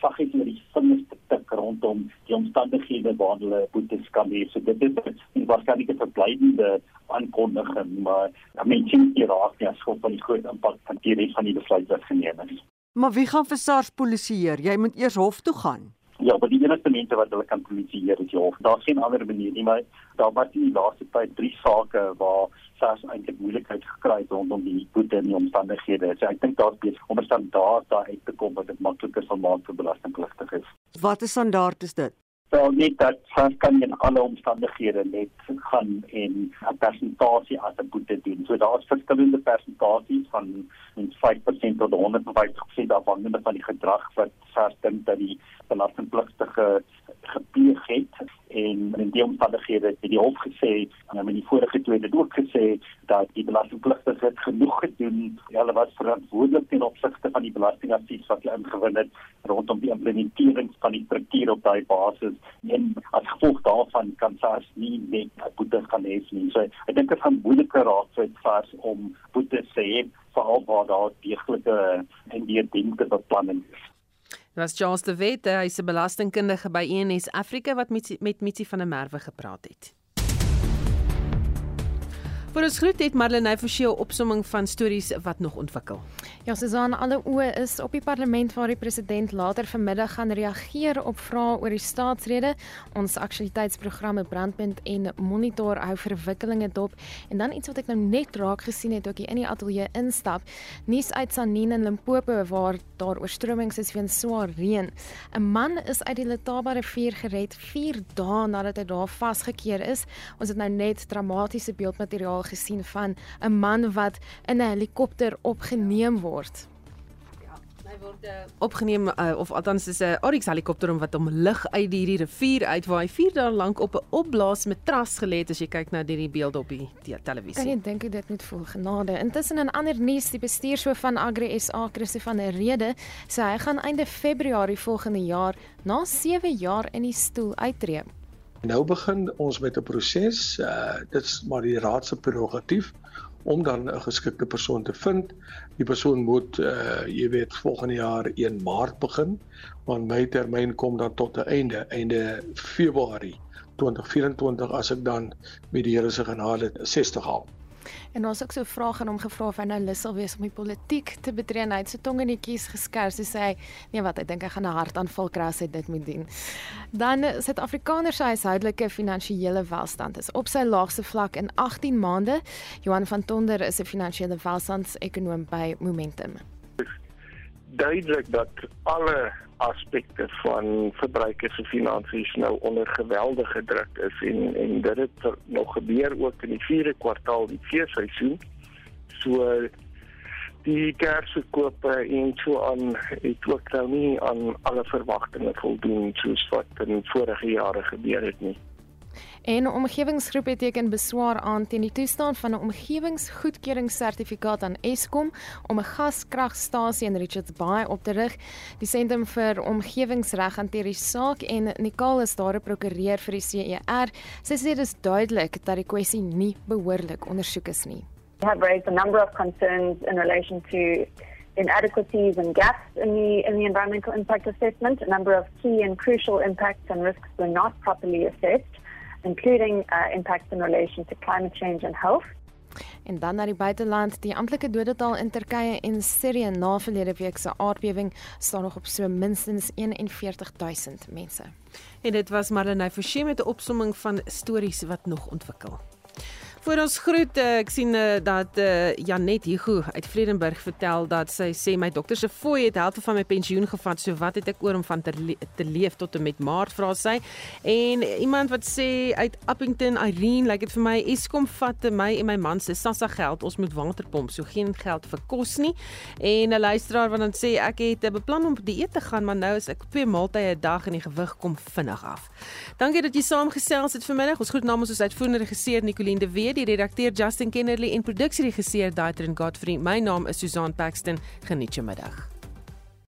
saggies met die vingers te tik rondom die omstandighede waar hulle boetes kan hê. So dit is 'n waarskynlik 'n verblydende aankondiging, maar I mean, jy raak nie as gevolg van die groot impak van die res van die besluit wat geneem is. Maar wie gaan vir SARS polisieer? Jy moet eers hof toe gaan. Ja, maar die enigste mense wat hulle kan polisieer is die hof. Daar's geen ander manier nie, maar daar was in die laaste tyd drie sake waar SARS eintlik moeilikheid gekry het rondom die boete en die omstandighede. So ek dink daar's beter om 'n standaard daar uit te kom wat dit makliker sal maak vir belastingpligtiges. Wat is standaard is dit? Wel net dat SARS kan in alle omstandighede net gaan en 'n persentasie as 'n boete doen. So daar's verskillende persentasies van 5% tot 150% afhangende van die gedrag wat SARS dink dat die belastingpligtige gepleeg het. En in die omstandighede het die hof gesê en in die vorige twee het ook gesê dat die belastingpligtige het genoeg gedoen. Hulle was verantwoordelik ten opsigte van die belastingadvies wat hulle ingewin het rondom die implementering van die struktuur op daai basis en as gevolg daarvan kan SARS nie net boete gaan hê nie so ek dink dit gaan moeiliker raak vir SARS om boete te hê veral waar daar deeglike en die dienste beplanning is Dit was Charles de Wet, hy is 'n belastingkundige by ENS Afrika wat met met Mitsi van der Merwe gepraat het. Vir ons groet het Marlene Forsie 'n opsomming van stories wat nog ontwikkel. Ja, Susan, alle oë is op die parlement waar die president later vanmiddag gaan reageer op vrae oor die staatsrede. Ons aktualiteitsprogramme Brandpunt en Monitor hou verwikkelinge dop en dan iets wat ek nou net raak gesien het ook hier in die ateljee instap. Nuus uit Sanin in Limpopo waar daar oorstromings is weens swaar reën. 'n Man is uit die Letaba rivier gered 4 dae nadat hy daar vasgekeer is. Ons het nou net dramatiese beeldmateriaal gesien van 'n man wat in 'n helikopter opgeneem word. Hy word uh, opgeneem uh, of althans is 'n Oryx helikopter om wat om lig uit hierdie rivier uit waar hy 4 dae lank op 'n opblaas matras gelê het as jy kyk na hierdie beelde op die televisie. Kan jy dink dit moet voel genade? Intussen in ander nuus, die bestuurshoof van Agri SA, Chrissy van der Rede, sê hy gaan einde Februarie volgende jaar na 7 jaar in die stoel uittreë. Nou begin ons met 'n proses. Uh dit is maar die raad se prerogatief om dan 'n geskikte persoon te vind. Die persoon moet uh jy weet volgende jaar 1 Maart begin, want my termyn kom dan tot 'n einde, einde Februarie 2024 as ek dan met die Here se genade 60 haal. En ons het ook so 'n vraag aan hom gevra of hy nou lus sal wees om die politiek te betree en hy het sy tong in die kies geskers en sê hy nee wat ek dink hy gaan 'n hartaanval kry as hy dit moet doen. Dan Suid-Afrikaners se huishoudelike finansiële welstand is op sy laagste vlak in 18 maande. Johan van Tonder is 'n finansiële welstandsekonoom by Momentum. Duidelik dat alle aspekte van verbruikers se finansies nou onder geweldige druk is en en dit het nog gebeur ook in die 4de kwartaal die feesseisoen. So die kersverkope en so aan het ook nou nie aan alle verwagtinge voldoen soos wat in vorige jare gebeur het nie. En 'n omgewingsgroep het teken beswaar aan teen die toestand van 'n omgewingsgoedkeuringssertifikaat aan Eskom om 'n gaskragstasie in Richards Bay op te rig. Die sentrum vir omgewingsreg hanteer die saak en Nicole is daar 'n prokureur vir die CER. Sy sê dit is duidelik dat die kwessie nie behoorlik ondersoek is nie. We have raised a number of concerns in relation to inadequacies and gaps in the in the environmental impact assessment. A number of key and crucial impacts and risks were not properly assessed. Including uh, impacts in relation to climate change and health. En dan na die buiteland, die amptelike dodetal in Turkye en Sirië na verlede week se aardbewing staan nog op so minstens 41000 mense. En dit was Marlenae Forsie met 'n opsomming van stories wat nog ontwikkel. Voor ons groet, uh, ek sien uh, dat uh, Janet Hugo uit Vredenburg vertel dat sy sê my dokter se fooi het helfte van my pensioen gevat, so wat het ek oor om van te, le te leef tot en met Maart vra sy. En iemand wat sê uit Appington, Irene, lyk like dit vir my Eskom vat my en my man se Sassa geld, ons moet waterpomp, so geen geld vir kos nie. En 'n luisteraar wat dan sê ek het beplan om op dieet te gaan, maar nou is ek twee maaltye 'n dag en die gewig kom vinnig af. Dankie dat jy saamgesels het vanmiddag. Ons groet namens ons uitvoerende regisseur Nicoline de Wet die redakteur Justin Kennerly en produksieregisseur Daitrin Godfrey. My naam is Susan Paxton. Geniet jou middag.